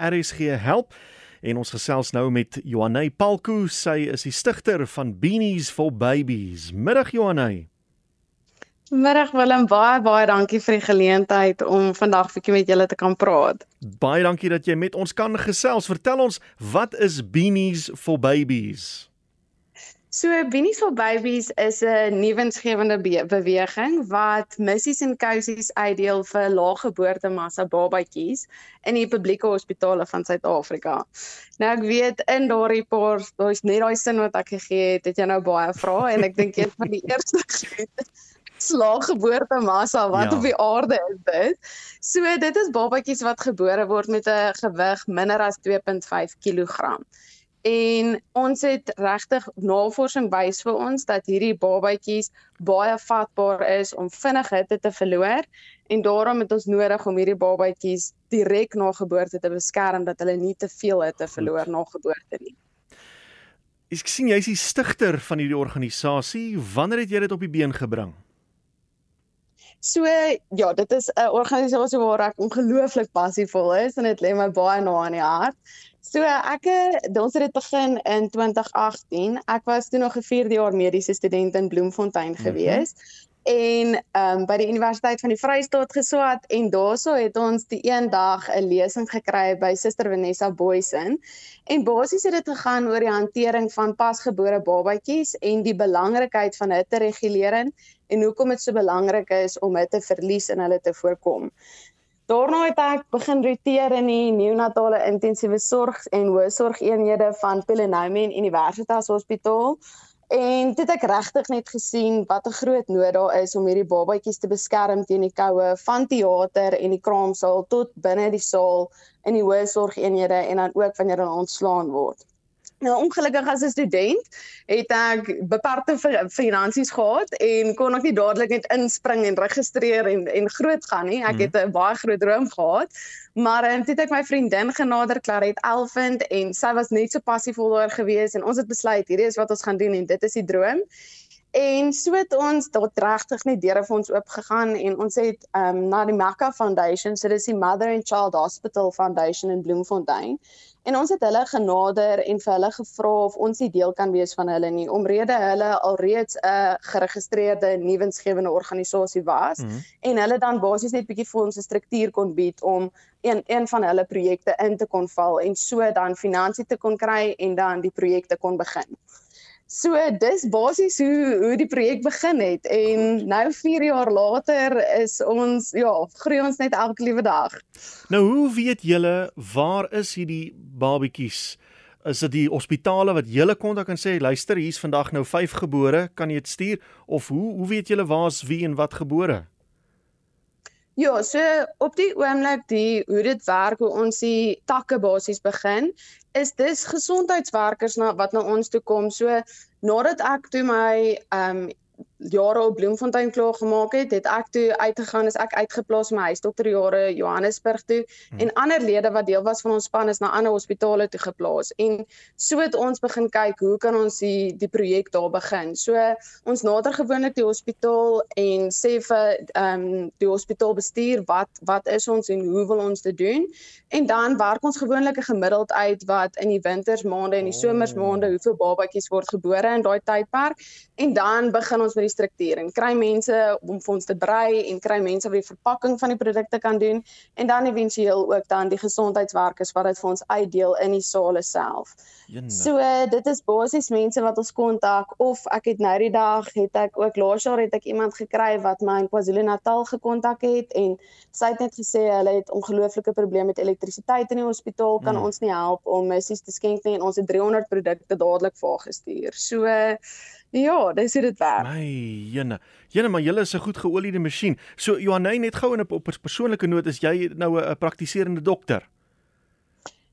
RSG help. En ons gesels nou met Johanay Palku, sy is die stigter van Beanies for Babies. Middag Johanay. Middag Willem, baie baie dankie vir die geleentheid om vandag bietjie met julle te kan praat. Baie dankie dat jy met ons kan gesels. Vertel ons, wat is Beanies for Babies? So Beanies for Babies is 'n nuwensgewende be beweging wat missies en kousies uitdeel vir lae geboortemassa babatjies in die publieke hospitale van Suid-Afrika. Nou ek weet in daardie paar, daar's net daai sin wat ek gegee het, het jy nou baie vrae en ek dink een van die eerste slaaggeboortemassa wat ja. op die aarde is dit. So dit is babatjies wat gebore word met 'n gewig minder as 2.5 kg. En ons het regtig navorsing wys vir ons dat hierdie babatjies baie vatbaar is om vinnig hitte te verloor en daarom het ons nodig om hierdie babatjies direk na geboorte te beskerm dat hulle nie te veel hitte verloor na geboorte nie. Ek sien jy's die stigter van hierdie organisasie. Wanneer het jy dit op die been gebring? So ja, dit is 'n organisasie waar ek ongelooflik passievol is en dit lê my baie na in die hart. So ek ons het dit begin in 2018. Ek was toe nog 'n 4de jaar mediese student in Bloemfontein gewees. Mm -hmm en ehm um, by die Universiteit van die Vrystaat geswat en daaroor het ons die een dag 'n lesing gekry by Suster Vanessa Boysen en basies het dit gegaan oor die hantering van pasgebore babatjies en die belangrikheid van hitte regulering en hoekom dit so belangrik is om hitte verlies in hulle te voorkom. Daarna het ek begin roteer in die neonatale intensiewe sorg en hoë sorgeenhede van Pelenomi Universitas Hospitaal En dit het ek regtig net gesien wat 'n groot nood daar is om hierdie babatjies te beskerm teen die koue van teater en die kraamsaal tot binne die saal in die hoë sorgeenhede en dan ook wanneer hulle ontslaan word. Nou ongelukkig as 'n student het ek beperkte finansies gehad en kon ek nie dadelik net inspring en registreer en en groot gaan nie. Ek het 'n baie groot droom gehad. Maar en toe het ek my vriendin genader Claret Elvind en sy was net so passievol daar gewees en ons het besluit hierdie is wat ons gaan doen en dit is die droom. En so het ons tot regtig net deure vir ons oop gegaan en ons het ehm um, na die Mecca Foundation, so dis die Mother and Child Hospital Foundation in Bloemfontein. En ons het hulle genader en vir hulle gevra of ons die deel kan wees van hulle nie omrede hulle alreeds 'n geregistreerde nuwensgewende organisasie was mm -hmm. en hulle dan basies net bietjie vir ons 'n struktuur kon bied om een een van hulle projekte in te kon val en so dan finansies te kon kry en dan die projekte kon begin. So dis basies hoe hoe die projek begin het en nou 4 jaar later is ons ja, groei ons net elke liewe dag. Nou hoe weet julle waar is hierdie babetjies? Is dit die hospitale wat julle kontak en sê luister hier's vandag nou 5 gebore, kan jy dit stuur of hoe hoe weet julle waar's wie en wat gebore? Ja, so op die oomblik die hoe dit werk hoe ons die takke basies begin is dis gesondheidswerkers na wat na ons toe kom. So nadat ek toe my ehm um, jare op Bloemfontein klaar gemaak het, het ek toe uitgegaan as ek uitgeplaas my huisdokter jare Johannesburg toe hmm. en ander lede wat deel was van ons span is na ander hospitale toe geplaas. En so het ons begin kyk hoe kan ons die die projek daar begin. So ons nader gewoonlik die hospitaal en sê vir ehm um, die hospitaalbestuur wat wat is ons en hoe wil ons dit doen? En dan werk ons gewoonlik 'n gemiddeld uit wat in die wintersmaande en die somersmaande oh. hoeveel babatjies word gebore in daai tydperk en dan begin ons met die struktuur en kry mense om vir ons te brei en kry mense wat die verpakking van die produkte kan doen en dan éventueel ook dan die gesondheidswerkers wat dit vir ons uitdeel in die sale self. Jenne. So dit is basies mense wat ons kontak of ek het nou die dag het ek ook laas jaar het ek iemand gekry wat my in KwaZulu-Natal gekontak het en sy het net gesê hulle het ongelooflike probleme met elektrisiteit in die hospitaal kan mm. ons nie help om missies te skenk nie en ons het 300 produkte dadelik vir haar gestuur. So Ja, dis hoe dit werk. My jene. Jene, maar julle is 'n goed geoliede masjien. So Johanay net gou in 'n op 'n persoonlike noot is jy nou 'n praktiserende dokter?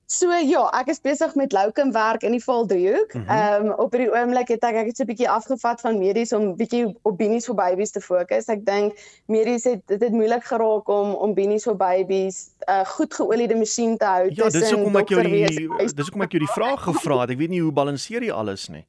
So ja, ek is besig met loukum werk in die Valdriehoek. Mhm. Ehm mm um, op hierdie oomblik het ek ek het so 'n bietjie afgevat van medies om bietjie op binies vir babies te fokus. Ek dink medies het dit het moeilik geraak om om binies vir babies 'n uh, goed geoliede masjien te hou Ja, dis hoekom ek jou die dis hoekom ek jou die vraag gevra het. Ek weet nie hoe balanseer jy alles nie.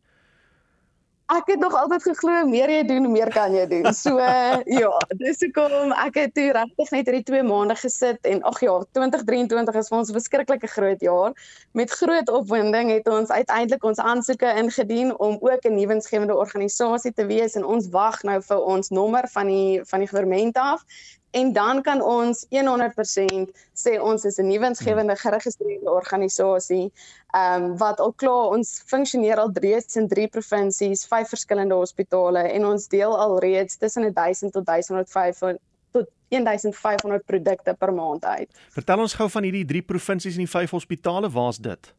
Ek het nog altyd geglo meer jy doen, meer kan jy doen. So ja, dis hoekom ek het toe regtig net hierdie 2 maande gesit en ag ja, 2023 is vir ons 'n verskriklike groot jaar. Met groot opwinding het ons uiteindelik ons aansoeke ingedien om ook 'n nuwensgewende organisasie te wees en ons wag nou vir ons nommer van die van die regering af en dan kan ons 100% sê ons is 'n nuwensgewende geregistreerde organisasie ehm um, wat al klaar ons funksioneer al reeds in 3 provinsies, 5 verskillende hospitale en ons deel al reeds tussen 1000 tot 1500 tot 1500 produkte per maand uit. Vertel ons gou van hierdie 3 provinsies en die 5 hospitale, waar's dit?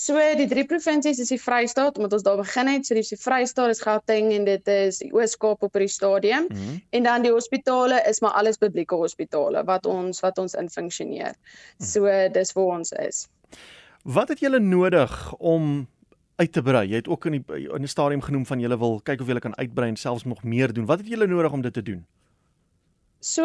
So die drie provinsies is die Vrystaat omdat ons daar begin het. So dis die Vrystaat, dis Gauteng en dit is die Oos-Kaap op hierdie stadium. Mm -hmm. En dan die hospitale is maar alles publieke hospitale wat ons wat ons in funksioneer. Mm. So dis waar ons is. Wat het julle nodig om uit te brei? Jy het ook in die in 'n stadium genoem van julle wil kyk of julle kan uitbrei en selfs nog meer doen. Wat het julle nodig om dit te doen? So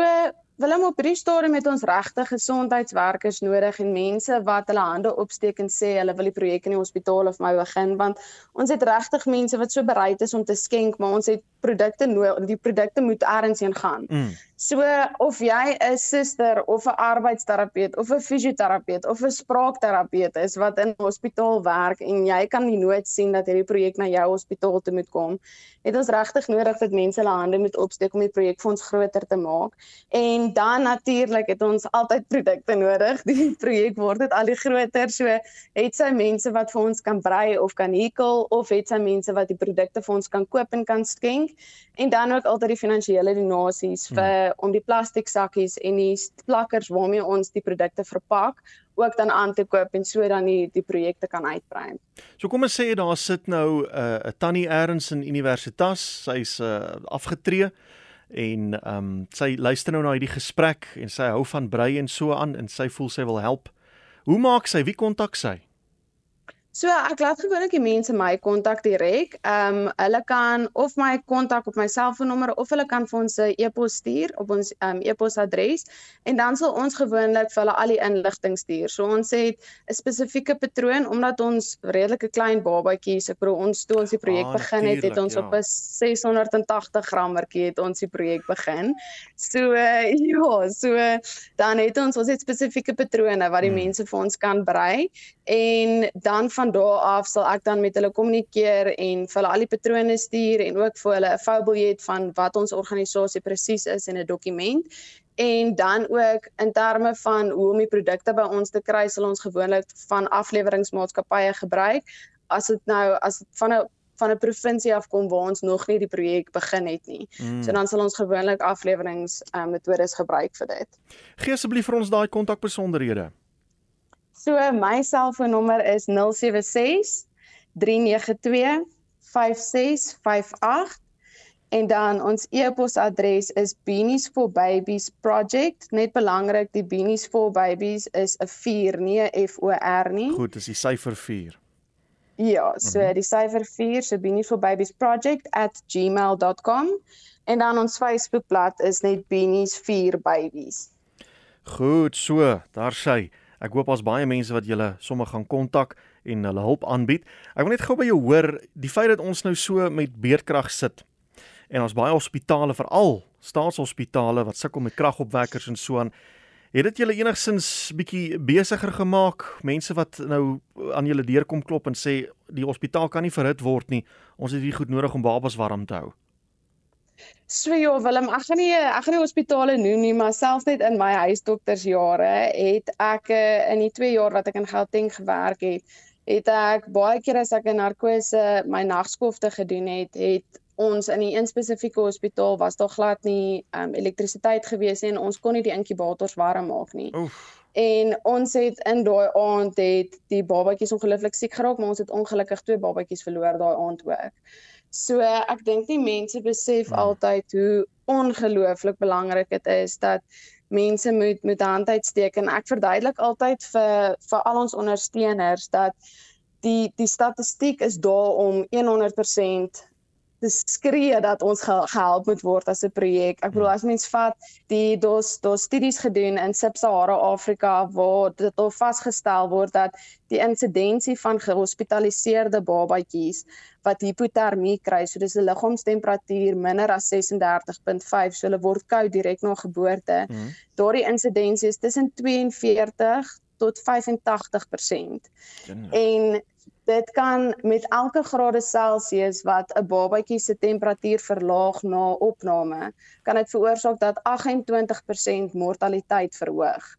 Willem op hierdie stadium met ons regte gesondheidswerkers nodig en mense wat hulle hande opsteek en sê hulle wil die projek in die hospitaal of my begin want ons het regtig mense wat so bereid is om te skenk maar ons het produkte nodig die produkte moet ergens heen gaan. Mm. So of jy 'n suster of 'n arbeidsterapeut of 'n fisioterapeut of 'n spraakterapeut is wat in 'n hospitaal werk en jy kan nie nooit sien dat hierdie projek na jou hospitaal toe moet kom, het ons regtig nodig dat mense hulle hande moet opsteek om die projek vir ons groter te maak. En dan natuurlik het ons altyd produkte nodig. Die projek word dit al die groter. So het sy mense wat vir ons kan brei of kan hekel of het sy mense wat die produkte vir ons kan koop en kan skenk en dan ook altyd die finansiële donasies vir hmm om die plastiek sakkies en die plakkers waarmee ons die produkte verpak ook dan aan te koop en so dan die die projekte kan uitbrei. So kom ons sê daar sit nou 'n uh, tannie erns in Universitas, sy's uh, afgetree en ehm um, sy luister nou na hierdie gesprek en sy hou van brei en so aan en sy voel sy wil help. Hoe maak sy? Wie kontak sy? So ek laat gewoonlik die mense my kontak direk. Ehm um, hulle kan of my kontak op my selfoonnommer of hulle kan vir ons 'n e-pos stuur op ons ehm um, e-posadres en dan sal ons gewoonlik vir hulle al die inligting stuur. So ons het 'n spesifieke patroon omdat ons redelike klein babatjies, ek bedoel ons toe ons die projek ah, begin het, het ons ja. op 'n 680 grammertjie het ons die projek begin. So uh, ja, so dan het ons ons het spesifieke patrone wat die hmm. mense vir ons kan brei en dan van daar af sal ek dan met hulle kommunikeer en vir hulle al die patrone stuur en ook vir hulle 'n voubiljet van wat ons organisasie presies is en 'n dokument en dan ook in terme van hoe om die produkte by ons te kry sal ons gewoonlik van afleweringsmaatskappye gebruik as dit nou as dit van 'n van 'n provinsie af kom waar ons nog nie die projek begin het nie. Mm. So dan sal ons gewoonlik aflewerings um, metodes gebruik vir dit. Gee asseblief vir ons daai kontakbesonderhede. So my selfoonnommer is 076 392 5658 en dan ons e-posadres is beaniesforbabiesproject. Net belangrik die beanies for babies is 'n 4 nie 'n F O R nie. Goed dis die syfer 4 Ja so mm -hmm. die syfer 4 so beaniesforbabiesproject@gmail.com en dan ons Facebookblad is net beanies4babies Goed so daar sê Ek hoop daar's baie mense wat julle sommer gaan kontak en hulle hulp aanbied. Ek wil net gou by jou hoor, die feit dat ons nou so met beerdkrag sit en ons baie hospitale veral staatshospitale wat sukkel met kragopwekkers en so aan, het dit julle enigsins bietjie besigger gemaak? Mense wat nou aan julle deur kom klop en sê die hospitaal kan nie verhit word nie. Ons het hier goed nodig om babas warm te hou. So ja, Willem, ek gaan nie ek gaan nie hospitale noem nie, maar selfs net in my huisdoktersjare het ek eh, in die 2 jaar wat ek in Gauteng gewerk het, het ek baie keer as ek 'n narkose my nagskofte gedoen het, het ons in 'n een spesifieke hospitaal was daar glad nie um, elektrisiteit gewees nie en ons kon nie die inkubators warm maak nie. Oef. En ons het in daai aand het die babatjies ongelukkig siek geraak, maar ons het ongelukkig twee babatjies verloor daai aand ook. So ek dink nie mense besef hmm. altyd hoe ongelooflik belangrik dit is dat mense moet met hand uitsteek en ek verduidelik altyd vir vir al ons ondersteuners dat die die statistiek is daar om 100% te skree dat ons gehelp moet word as 'n projek. Ek bedoel hmm. as mens vat die dos dos studies gedoen in Sub-Sahara Afrika waar dit al vasgestel word dat die insidensie van gehospitaliseerde babatjies wat hipotermie kry, so dis 'n liggaamstemperatuur minder as 36.5, so hulle word koud direk na geboorte. Hmm. Daardie insidensie is tussen 42 tot 85%. En dit kan met elke grade Celsius wat 'n babatjie se temperatuur verlaag na opname, kan dit veroorsaak dat 28% mortaliteit verhoog.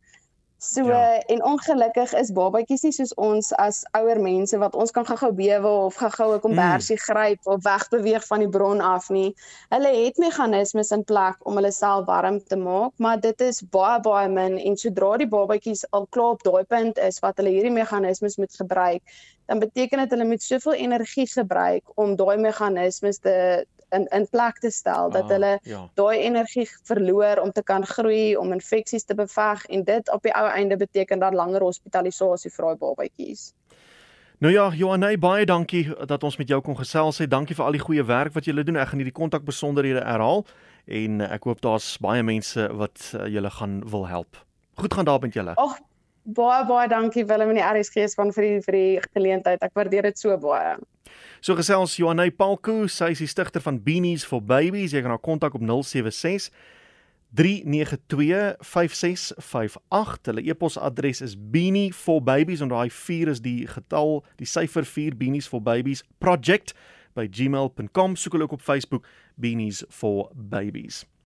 So ja. en ongelukkig is babatjies nie soos ons as ouer mense wat ons kan gou-gou bewe of gou-gou 'n kombersie mm. gryp of wegbeweeg van die bron af nie. Hulle het meganismes in plek om hulle self warm te maak, maar dit is baie baie min en sodra die babatjies al klaar op daai punt is wat hulle hierdie meganismes moet gebruik, dan beteken dit hulle moet soveel energie gebruik om daai meganismes te in in plek te stel dat ah, hulle ja. daai energie verloor om te kan groei, om infeksies te beveg en dit op die ou einde beteken dan langer hospitalisasie vir daai babatjies. Nou ja, Johanay, baie dankie dat ons met jou kon gesels het. Dankie vir al die goeie werk wat julle doen. Ek gaan hierdie kontak besonderhede herhaal en ek hoop daar's baie mense wat uh, julle gaan wil help. Goed gaan daar met julle. Ag, baie baie dankie Willem en die RSG span vir die vir die geleentheid. Ek waardeer dit so baie. So gesels Johanay Palko, sy is die stigter van Beanies for Babies. Jy kan haar kontak op 076 392 5658. Hulle e-posadres is beanieforbabies en daai 4 is die getal, die syfer 4 Beanies for Babies project by gmail.com. Soek hulle ook op Facebook Beanies for Babies.